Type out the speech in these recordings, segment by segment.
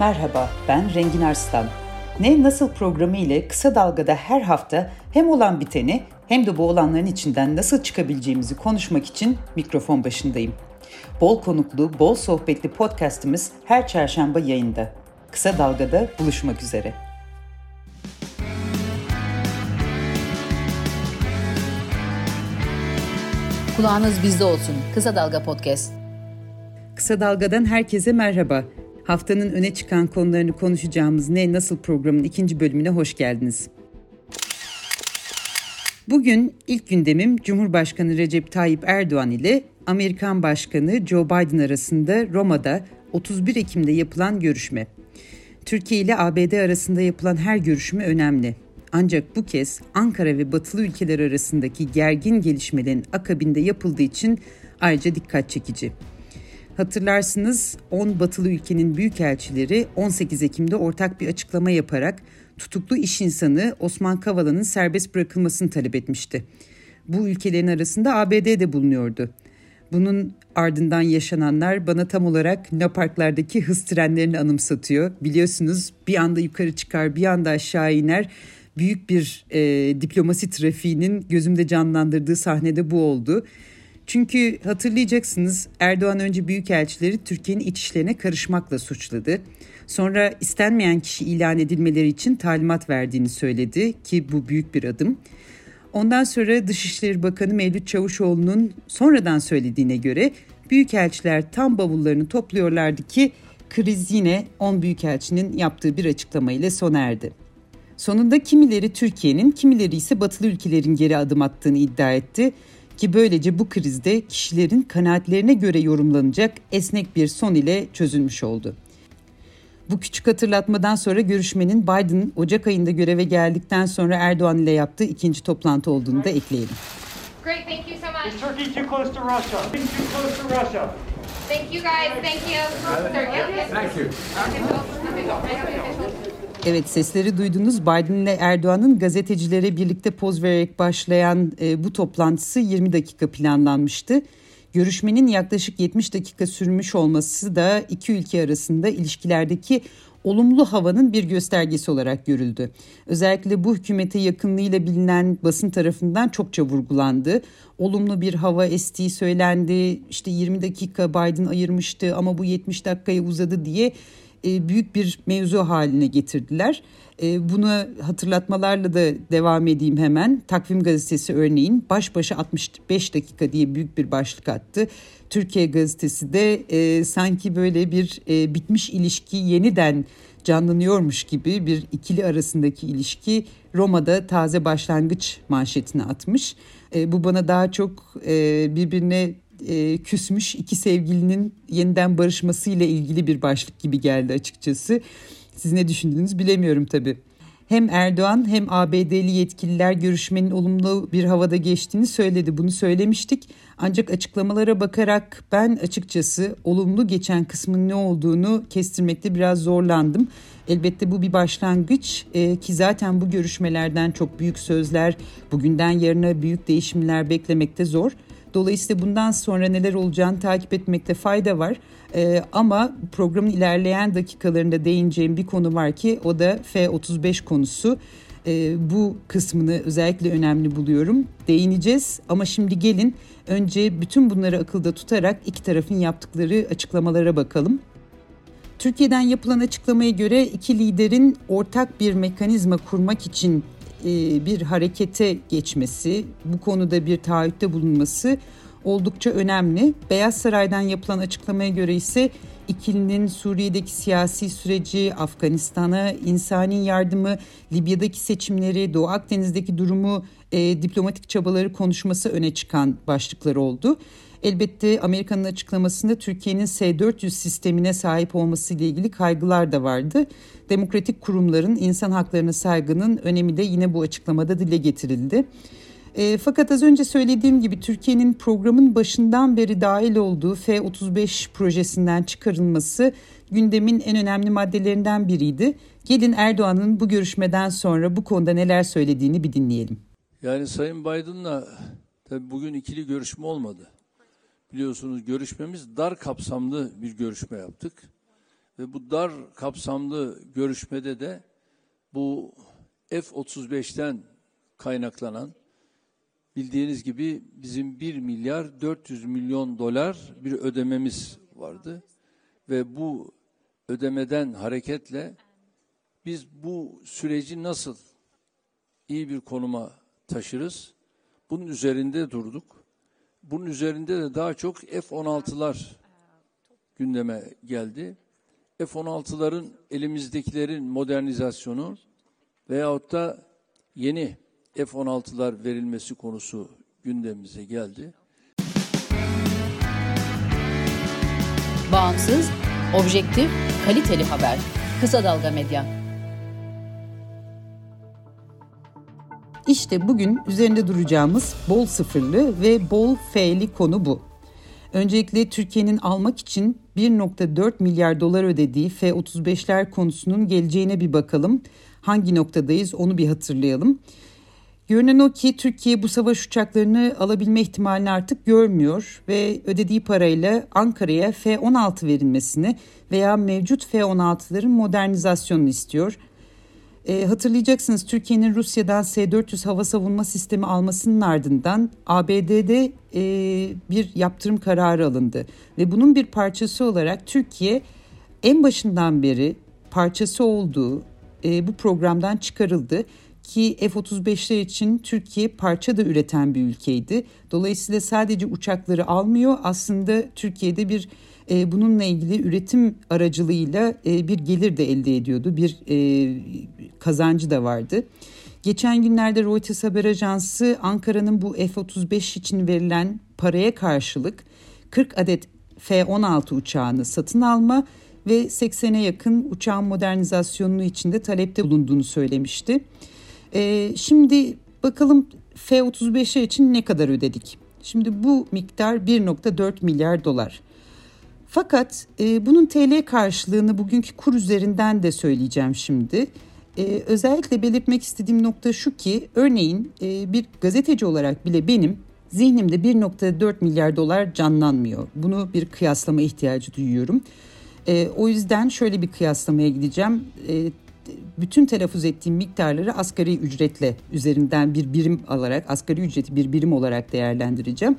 Merhaba, ben Rengin Arslan. Ne Nasıl programı ile kısa dalgada her hafta hem olan biteni hem de bu olanların içinden nasıl çıkabileceğimizi konuşmak için mikrofon başındayım. Bol konuklu, bol sohbetli podcastimiz her çarşamba yayında. Kısa Dalga'da buluşmak üzere. Kulağınız bizde olsun. Kısa Dalga Podcast. Kısa Dalga'dan herkese merhaba. Haftanın öne çıkan konularını konuşacağımız Ne Nasıl programın ikinci bölümüne hoş geldiniz. Bugün ilk gündemim Cumhurbaşkanı Recep Tayyip Erdoğan ile Amerikan Başkanı Joe Biden arasında Roma'da 31 Ekim'de yapılan görüşme. Türkiye ile ABD arasında yapılan her görüşme önemli. Ancak bu kez Ankara ve batılı ülkeler arasındaki gergin gelişmelerin akabinde yapıldığı için ayrıca dikkat çekici. Hatırlarsınız 10 batılı ülkenin büyükelçileri 18 Ekim'de ortak bir açıklama yaparak tutuklu iş insanı Osman Kavala'nın serbest bırakılmasını talep etmişti. Bu ülkelerin arasında ABD de bulunuyordu. Bunun ardından yaşananlar bana tam olarak Luna hız trenlerini anımsatıyor. Biliyorsunuz bir anda yukarı çıkar bir anda aşağı iner. Büyük bir e, diplomasi trafiğinin gözümde canlandırdığı sahnede bu oldu. Çünkü hatırlayacaksınız Erdoğan önce büyükelçileri Türkiye'nin iç işlerine karışmakla suçladı. Sonra istenmeyen kişi ilan edilmeleri için talimat verdiğini söyledi ki bu büyük bir adım. Ondan sonra Dışişleri Bakanı Mevlüt Çavuşoğlu'nun sonradan söylediğine göre büyükelçiler tam bavullarını topluyorlardı ki kriz yine 10 büyükelçinin yaptığı bir açıklamayla sona erdi. Sonunda kimileri Türkiye'nin, kimileri ise batılı ülkelerin geri adım attığını iddia etti ki böylece bu krizde kişilerin kanaatlerine göre yorumlanacak esnek bir son ile çözülmüş oldu. Bu küçük hatırlatmadan sonra görüşmenin Biden Ocak ayında göreve geldikten sonra Erdoğan ile yaptığı ikinci toplantı olduğunu da ekleyelim. Great, thank you so much. Is Turkey too close to Russia? Too close to Russia. Thank you guys, thank you. Thank you. Evet sesleri duydunuz. Biden ile Erdoğan'ın gazetecilere birlikte poz vererek başlayan e, bu toplantısı 20 dakika planlanmıştı. Görüşmenin yaklaşık 70 dakika sürmüş olması da iki ülke arasında ilişkilerdeki olumlu havanın bir göstergesi olarak görüldü. Özellikle bu hükümete yakınlığıyla bilinen basın tarafından çokça vurgulandı. Olumlu bir hava estiği söylendi. İşte 20 dakika Biden ayırmıştı ama bu 70 dakikaya uzadı diye e, büyük bir mevzu haline getirdiler. E, bunu hatırlatmalarla da devam edeyim hemen. Takvim gazetesi örneğin baş başa 65 dakika diye büyük bir başlık attı. Türkiye gazetesi de e, sanki böyle bir bitmiş ilişki yeniden canlanıyormuş gibi bir ikili arasındaki ilişki Roma'da taze başlangıç manşetine atmış. Bu bana daha çok birbirine e, küsmüş iki sevgilinin yeniden barışması ile ilgili bir başlık gibi geldi açıkçası. Siz ne düşündünüz bilemiyorum tabii. Hem Erdoğan hem ABD'li yetkililer görüşmenin olumlu bir havada geçtiğini söyledi. Bunu söylemiştik. Ancak açıklamalara bakarak ben açıkçası olumlu geçen kısmın ne olduğunu kestirmekte biraz zorlandım. Elbette bu bir başlangıç e, ki zaten bu görüşmelerden çok büyük sözler, bugünden yarına büyük değişimler beklemekte zor. Dolayısıyla bundan sonra neler olacağını takip etmekte fayda var. Ee, ama programın ilerleyen dakikalarında değineceğim bir konu var ki o da F-35 konusu. Ee, bu kısmını özellikle önemli buluyorum. Değineceğiz ama şimdi gelin önce bütün bunları akılda tutarak iki tarafın yaptıkları açıklamalara bakalım. Türkiye'den yapılan açıklamaya göre iki liderin ortak bir mekanizma kurmak için e, bir harekete geçmesi, bu konuda bir taahhütte bulunması oldukça önemli. Beyaz Saray'dan yapılan açıklamaya göre ise ikilinin Suriye'deki siyasi süreci, Afganistan'a insani yardımı, Libya'daki seçimleri, Doğu Akdeniz'deki durumu, e, diplomatik çabaları konuşması öne çıkan başlıklar oldu. Elbette Amerika'nın açıklamasında Türkiye'nin S-400 sistemine sahip olması ile ilgili kaygılar da vardı. Demokratik kurumların insan haklarına saygının önemi de yine bu açıklamada dile getirildi. E, fakat az önce söylediğim gibi Türkiye'nin programın başından beri dahil olduğu F-35 projesinden çıkarılması gündemin en önemli maddelerinden biriydi. Gelin Erdoğan'ın bu görüşmeden sonra bu konuda neler söylediğini bir dinleyelim. Yani Sayın Biden'la tabii bugün ikili görüşme olmadı biliyorsunuz görüşmemiz dar kapsamlı bir görüşme yaptık. Ve bu dar kapsamlı görüşmede de bu F-35'ten kaynaklanan bildiğiniz gibi bizim 1 milyar 400 milyon dolar bir ödememiz vardı. Ve bu ödemeden hareketle biz bu süreci nasıl iyi bir konuma taşırız? Bunun üzerinde durduk. Bunun üzerinde de daha çok F-16'lar gündeme geldi. F-16'ların elimizdekilerin modernizasyonu veyahut da yeni F-16'lar verilmesi konusu gündemimize geldi. Bağımsız, objektif, kaliteli haber. Kısa Dalga Medya. İşte bugün üzerinde duracağımız bol sıfırlı ve bol F'li konu bu. Öncelikle Türkiye'nin almak için 1.4 milyar dolar ödediği F-35'ler konusunun geleceğine bir bakalım. Hangi noktadayız onu bir hatırlayalım. Görünen o ki Türkiye bu savaş uçaklarını alabilme ihtimalini artık görmüyor ve ödediği parayla Ankara'ya F-16 verilmesini veya mevcut F-16'ların modernizasyonunu istiyor. E, hatırlayacaksınız Türkiye'nin Rusya'dan S-400 hava savunma sistemi almasının ardından ABD'de e, bir yaptırım kararı alındı. Ve bunun bir parçası olarak Türkiye en başından beri parçası olduğu e, bu programdan çıkarıldı ki F-35'ler için Türkiye parça da üreten bir ülkeydi. Dolayısıyla sadece uçakları almıyor aslında Türkiye'de bir e, bununla ilgili üretim aracılığıyla e, bir gelir de elde ediyordu. Bir e, kazancı da vardı. Geçen günlerde Reuters haber ajansı Ankara'nın bu F-35 için verilen paraya karşılık 40 adet F-16 uçağını satın alma ve 80'e yakın uçağın modernizasyonu içinde talepte bulunduğunu söylemişti. Ee, şimdi bakalım F-35'ler için ne kadar ödedik? Şimdi bu miktar 1.4 milyar dolar. Fakat e, bunun TL karşılığını bugünkü kur üzerinden de söyleyeceğim şimdi. E, özellikle belirtmek istediğim nokta şu ki örneğin e, bir gazeteci olarak bile benim zihnimde 1.4 milyar dolar canlanmıyor. Bunu bir kıyaslama ihtiyacı duyuyorum. E, o yüzden şöyle bir kıyaslamaya gideceğim. E, bütün telaffuz ettiğim miktarları asgari ücretle üzerinden bir birim alarak asgari ücreti bir birim olarak değerlendireceğim.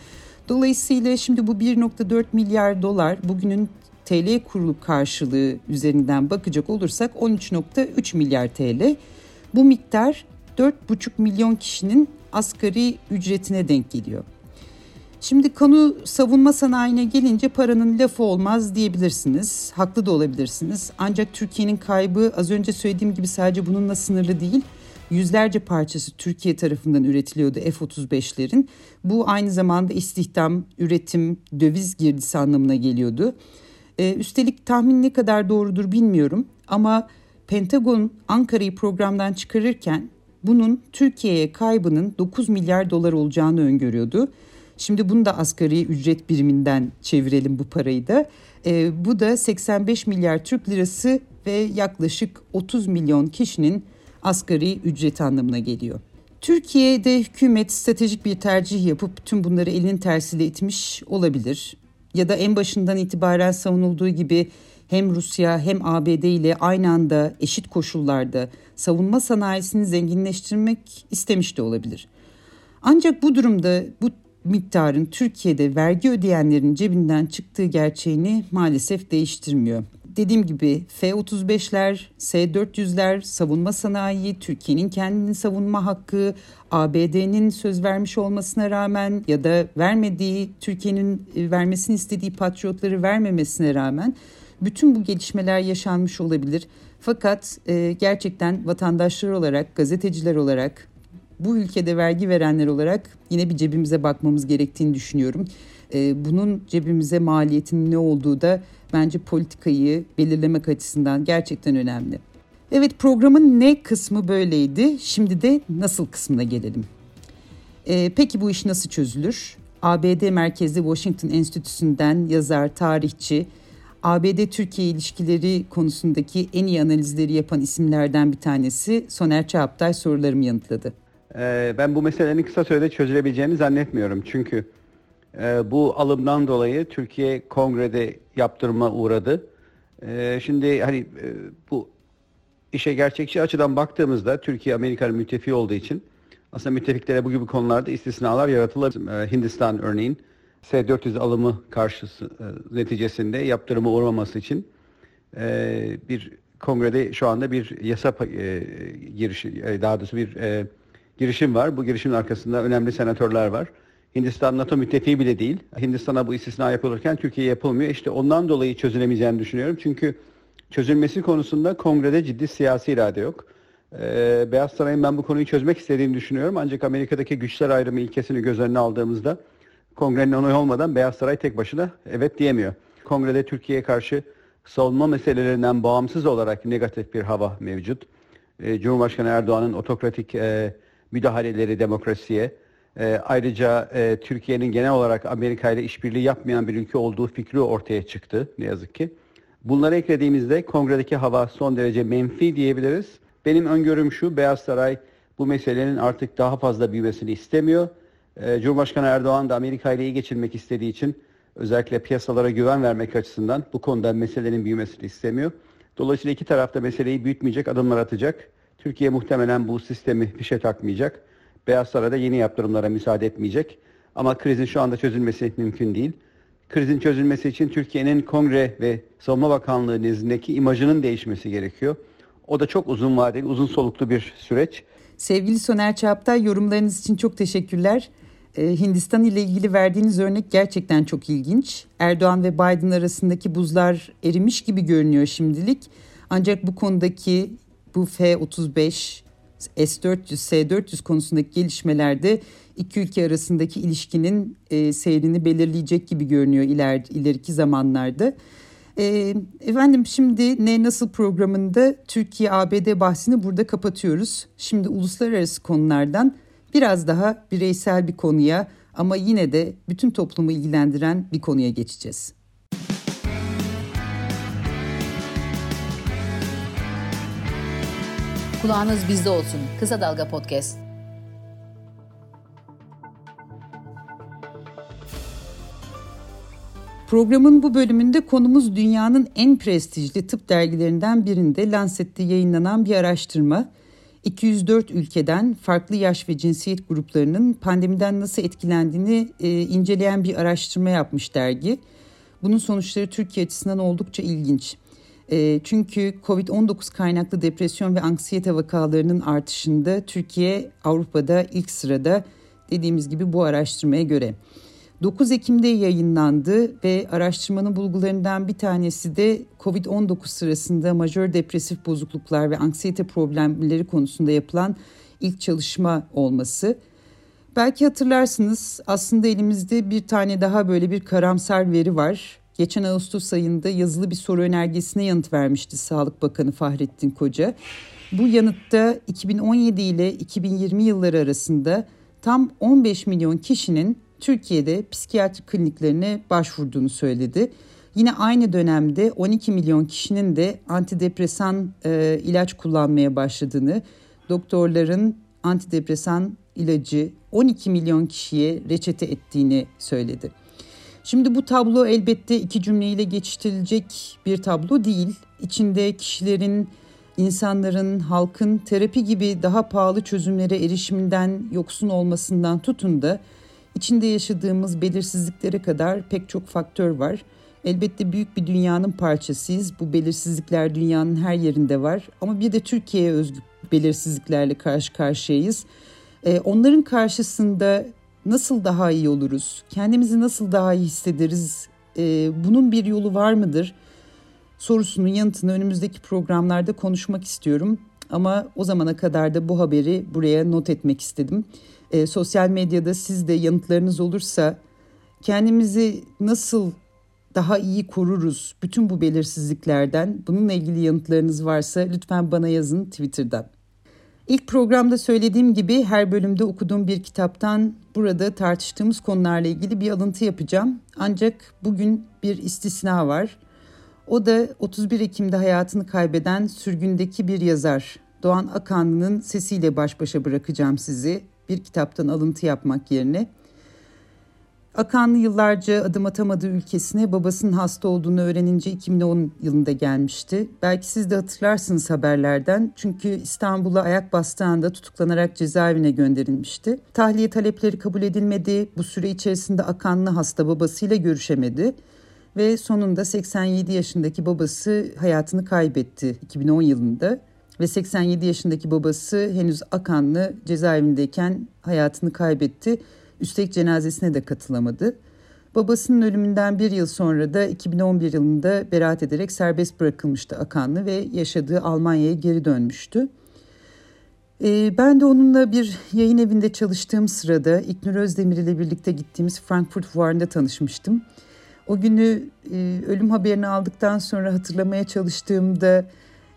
Dolayısıyla şimdi bu 1.4 milyar dolar bugünün TL kurulu karşılığı üzerinden bakacak olursak 13.3 milyar TL. Bu miktar 4,5 milyon kişinin asgari ücretine denk geliyor. Şimdi konu savunma sanayine gelince paranın lafı olmaz diyebilirsiniz. Haklı da olabilirsiniz. Ancak Türkiye'nin kaybı az önce söylediğim gibi sadece bununla sınırlı değil. Yüzlerce parçası Türkiye tarafından üretiliyordu F-35'lerin. Bu aynı zamanda istihdam, üretim, döviz girdisi anlamına geliyordu. Ee, üstelik tahmin ne kadar doğrudur bilmiyorum ama Pentagon Ankara'yı programdan çıkarırken bunun Türkiye'ye kaybının 9 milyar dolar olacağını öngörüyordu. Şimdi bunu da asgari ücret biriminden çevirelim bu parayı da. E, bu da 85 milyar Türk lirası ve yaklaşık 30 milyon kişinin asgari ücret anlamına geliyor. Türkiye'de hükümet stratejik bir tercih yapıp tüm bunları elinin tersiyle itmiş olabilir. Ya da en başından itibaren savunulduğu gibi hem Rusya hem ABD ile aynı anda eşit koşullarda savunma sanayisini zenginleştirmek istemiş de olabilir. Ancak bu durumda bu miktarın Türkiye'de vergi ödeyenlerin cebinden çıktığı gerçeğini maalesef değiştirmiyor. Dediğim gibi F-35'ler, S-400'ler, savunma sanayi, Türkiye'nin kendini savunma hakkı, ABD'nin söz vermiş olmasına rağmen ya da vermediği, Türkiye'nin e, vermesini istediği patriotları vermemesine rağmen bütün bu gelişmeler yaşanmış olabilir. Fakat e, gerçekten vatandaşlar olarak, gazeteciler olarak, bu ülkede vergi verenler olarak yine bir cebimize bakmamız gerektiğini düşünüyorum. Ee, bunun cebimize maliyetinin ne olduğu da bence politikayı belirlemek açısından gerçekten önemli. Evet programın ne kısmı böyleydi. Şimdi de nasıl kısmına gelelim. Ee, peki bu iş nasıl çözülür? ABD merkezli Washington Enstitüsü'nden yazar, tarihçi, ABD-Türkiye ilişkileri konusundaki en iyi analizleri yapan isimlerden bir tanesi Soner Çağaptay sorularımı yanıtladı. Ee, ben bu meselenin kısa sürede çözülebileceğini zannetmiyorum. Çünkü e, bu alımdan dolayı Türkiye kongrede yaptırma uğradı. E, şimdi hani e, bu işe gerçekçi açıdan baktığımızda Türkiye Amerika'nın müttefiği olduğu için aslında müttefiklere bu gibi konularda istisnalar yaratılır. E, Hindistan örneğin S-400 alımı karşısı e, neticesinde yaptırımı uğramaması için e, bir kongrede şu anda bir yasa e, girişi e, daha doğrusu bir e, girişim var. Bu girişimin arkasında önemli senatörler var. Hindistan NATO müttefiği bile değil. Hindistan'a bu istisna yapılırken Türkiye yapılmıyor. İşte ondan dolayı çözülemeyeceğini düşünüyorum. Çünkü çözülmesi konusunda kongrede ciddi siyasi irade yok. Ee, Beyaz Saray'ın ben bu konuyu çözmek istediğini düşünüyorum. Ancak Amerika'daki güçler ayrımı ilkesini göz önüne aldığımızda kongrenin onayı olmadan Beyaz Saray tek başına evet diyemiyor. Kongrede Türkiye'ye karşı savunma meselelerinden bağımsız olarak negatif bir hava mevcut. Ee, Cumhurbaşkanı Erdoğan'ın otokratik e, müdahaleleri demokrasiye, e, ayrıca e, Türkiye'nin genel olarak Amerika ile işbirliği yapmayan bir ülke olduğu fikri ortaya çıktı ne yazık ki. Bunları eklediğimizde kongredeki hava son derece menfi diyebiliriz. Benim öngörüm şu, Beyaz Saray bu meselenin artık daha fazla büyümesini istemiyor. E, Cumhurbaşkanı Erdoğan da Amerika ile iyi geçirmek istediği için özellikle piyasalara güven vermek açısından bu konuda meselenin büyümesini istemiyor. Dolayısıyla iki tarafta meseleyi büyütmeyecek adımlar atacak. Türkiye muhtemelen bu sistemi fişe takmayacak. Beyaz Saray'da yeni yaptırımlara müsaade etmeyecek. Ama krizin şu anda çözülmesi mümkün değil. Krizin çözülmesi için Türkiye'nin Kongre ve Savunma Bakanlığı nezdindeki imajının değişmesi gerekiyor. O da çok uzun vadeli, uzun soluklu bir süreç. Sevgili Soner Çaptay yorumlarınız için çok teşekkürler. Ee, Hindistan ile ilgili verdiğiniz örnek gerçekten çok ilginç. Erdoğan ve Biden arasındaki buzlar erimiş gibi görünüyor şimdilik. Ancak bu konudaki bu F-35, S-400, S-400 konusundaki gelişmelerde iki ülke arasındaki ilişkinin e, seyrini belirleyecek gibi görünüyor iler, ileriki zamanlarda. E, efendim şimdi Ne Nasıl programında Türkiye-ABD bahsini burada kapatıyoruz. Şimdi uluslararası konulardan biraz daha bireysel bir konuya ama yine de bütün toplumu ilgilendiren bir konuya geçeceğiz. Kulağınız bizde olsun. Kısa Dalga Podcast. Programın bu bölümünde konumuz dünyanın en prestijli tıp dergilerinden birinde Lancet'te yayınlanan bir araştırma. 204 ülkeden farklı yaş ve cinsiyet gruplarının pandemiden nasıl etkilendiğini e, inceleyen bir araştırma yapmış dergi. Bunun sonuçları Türkiye açısından oldukça ilginç. E, çünkü COVID-19 kaynaklı depresyon ve anksiyete vakalarının artışında Türkiye Avrupa'da ilk sırada dediğimiz gibi bu araştırmaya göre. 9 Ekim'de yayınlandı ve araştırmanın bulgularından bir tanesi de COVID-19 sırasında majör depresif bozukluklar ve anksiyete problemleri konusunda yapılan ilk çalışma olması. Belki hatırlarsınız aslında elimizde bir tane daha böyle bir karamsar veri var. Geçen Ağustos ayında yazılı bir soru önergesine yanıt vermişti Sağlık Bakanı Fahrettin Koca. Bu yanıtta 2017 ile 2020 yılları arasında tam 15 milyon kişinin Türkiye'de psikiyatri kliniklerine başvurduğunu söyledi. Yine aynı dönemde 12 milyon kişinin de antidepresan e, ilaç kullanmaya başladığını, doktorların antidepresan ilacı 12 milyon kişiye reçete ettiğini söyledi. Şimdi bu tablo elbette iki cümleyle geçiştirilecek bir tablo değil. İçinde kişilerin, insanların, halkın terapi gibi daha pahalı çözümlere erişiminden yoksun olmasından tutun da içinde yaşadığımız belirsizliklere kadar pek çok faktör var. Elbette büyük bir dünyanın parçasıyız. Bu belirsizlikler dünyanın her yerinde var. Ama bir de Türkiye'ye özgü belirsizliklerle karşı karşıyayız. Ee, onların karşısında nasıl daha iyi oluruz? Kendimizi nasıl daha iyi hissederiz? Ee, bunun bir yolu var mıdır? Sorusunun yanıtını önümüzdeki programlarda konuşmak istiyorum. Ama o zamana kadar da bu haberi buraya not etmek istedim. E, sosyal medyada siz de yanıtlarınız olursa kendimizi nasıl daha iyi koruruz bütün bu belirsizliklerden? Bununla ilgili yanıtlarınız varsa lütfen bana yazın Twitter'dan. İlk programda söylediğim gibi her bölümde okuduğum bir kitaptan burada tartıştığımız konularla ilgili bir alıntı yapacağım. Ancak bugün bir istisna var. O da 31 Ekim'de hayatını kaybeden sürgündeki bir yazar Doğan Akanlı'nın sesiyle baş başa bırakacağım sizi bir kitaptan alıntı yapmak yerine. Akanlı yıllarca adım atamadığı ülkesine babasının hasta olduğunu öğrenince 2010 yılında gelmişti. Belki siz de hatırlarsınız haberlerden. Çünkü İstanbul'a ayak bastığı anda tutuklanarak cezaevine gönderilmişti. Tahliye talepleri kabul edilmedi. Bu süre içerisinde Akanlı hasta babasıyla görüşemedi. Ve sonunda 87 yaşındaki babası hayatını kaybetti 2010 yılında. Ve 87 yaşındaki babası henüz Akanlı cezaevindeyken hayatını kaybetti. Üstelik cenazesine de katılamadı. Babasının ölümünden bir yıl sonra da 2011 yılında beraat ederek serbest bırakılmıştı Akanlı ve yaşadığı Almanya'ya geri dönmüştü. Ee, ben de onunla bir yayın evinde çalıştığım sırada İknur Özdemir ile birlikte gittiğimiz Frankfurt Fuarı'nda tanışmıştım. O günü e, ölüm haberini aldıktan sonra hatırlamaya çalıştığımda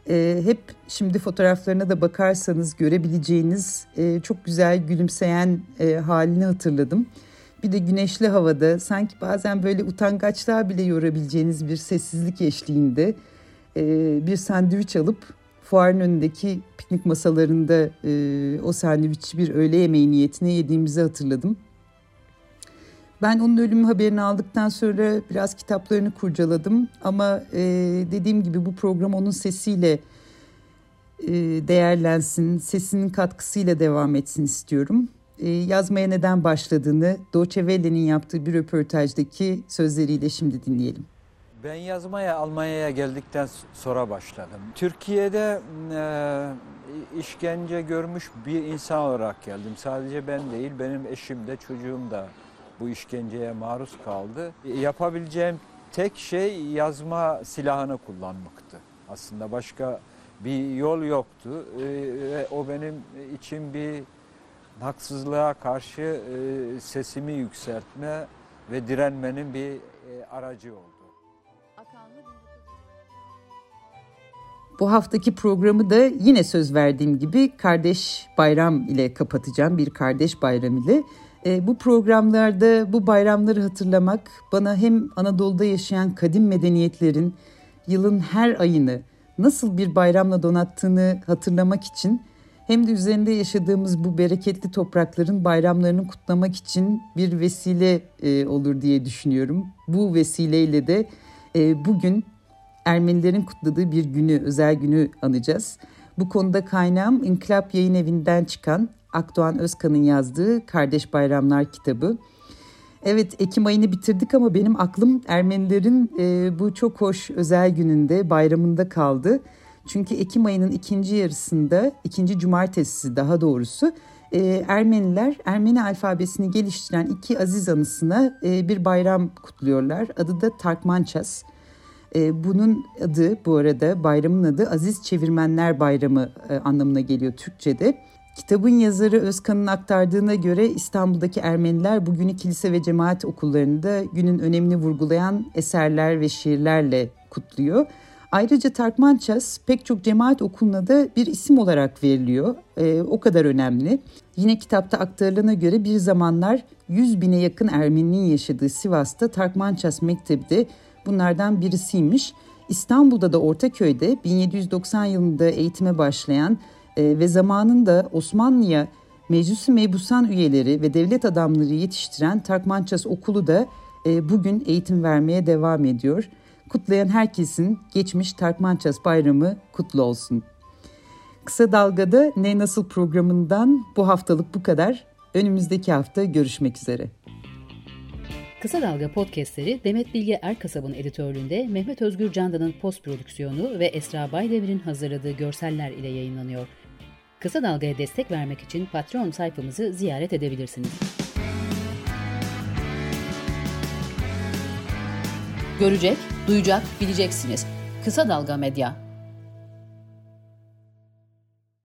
e, hep şimdi fotoğraflarına da bakarsanız görebileceğiniz e, çok güzel gülümseyen e, halini hatırladım. Bir de güneşli havada sanki bazen böyle utangaçlığa bile yorabileceğiniz bir sessizlik eşliğinde e, bir sandviç alıp fuarın önündeki piknik masalarında e, o sandviçi bir öğle yemeği niyetine yediğimizi hatırladım. Ben onun ölüm haberini aldıktan sonra biraz kitaplarını kurcaladım ama e, dediğim gibi bu program onun sesiyle e, değerlensin, sesinin katkısıyla devam etsin istiyorum. E, yazmaya neden başladığını Deutsche yaptığı bir röportajdaki sözleriyle şimdi dinleyelim. Ben yazmaya Almanya'ya geldikten sonra başladım. Türkiye'de e, işkence görmüş bir insan olarak geldim. Sadece ben değil, benim eşim de çocuğum da bu işkenceye maruz kaldı. Yapabileceğim tek şey yazma silahını kullanmaktı. Aslında başka bir yol yoktu ee, ve o benim için bir haksızlığa karşı e, sesimi yükseltme ve direnmenin bir e, aracı oldu. Bu haftaki programı da yine söz verdiğim gibi kardeş bayram ile kapatacağım. Bir kardeş bayram ile. E, bu programlarda bu bayramları hatırlamak bana hem Anadolu'da yaşayan kadim medeniyetlerin yılın her ayını nasıl bir bayramla donattığını hatırlamak için hem de üzerinde yaşadığımız bu bereketli toprakların bayramlarını kutlamak için bir vesile e, olur diye düşünüyorum. Bu vesileyle de e, bugün Ermenilerin kutladığı bir günü, özel günü anacağız. Bu konuda kaynağım İnkılap Yayın Evi'nden çıkan Akdoğan Özkan'ın yazdığı Kardeş Bayramlar kitabı. Evet Ekim ayını bitirdik ama benim aklım Ermenilerin e, bu çok hoş özel gününde bayramında kaldı. Çünkü Ekim ayının ikinci yarısında, ikinci cumartesi daha doğrusu e, Ermeniler Ermeni alfabesini geliştiren iki aziz anısına e, bir bayram kutluyorlar. Adı da Tarkmanças. E, bunun adı bu arada bayramın adı Aziz Çevirmenler Bayramı e, anlamına geliyor Türkçe'de. Kitabın yazarı Özkan'ın aktardığına göre İstanbul'daki Ermeniler bugünü kilise ve cemaat okullarında günün önemini vurgulayan eserler ve şiirlerle kutluyor. Ayrıca Tarkmanças pek çok cemaat okuluna da bir isim olarak veriliyor. E, o kadar önemli. Yine kitapta aktarılana göre bir zamanlar 100 bine yakın Ermeninin yaşadığı Sivas'ta Tarkmanças Mektebi de bunlardan birisiymiş. İstanbul'da da Ortaköy'de 1790 yılında eğitime başlayan e, ve zamanında Osmanlı'ya Meclis-i Mebusan üyeleri ve devlet adamları yetiştiren Tarkmanças Okulu da e, bugün eğitim vermeye devam ediyor. Kutlayan herkesin geçmiş Tarkmanças Bayramı kutlu olsun. Kısa Dalga'da Ne Nasıl programından bu haftalık bu kadar. Önümüzdeki hafta görüşmek üzere. Kısa Dalga podcastleri Demet Bilge Erkasab'ın editörlüğünde Mehmet Özgür Candan'ın post prodüksiyonu ve Esra Baydemir'in hazırladığı görseller ile yayınlanıyor. Kısa Dalga'ya destek vermek için Patreon sayfamızı ziyaret edebilirsiniz. Görecek, duyacak, bileceksiniz. Kısa Dalga Medya.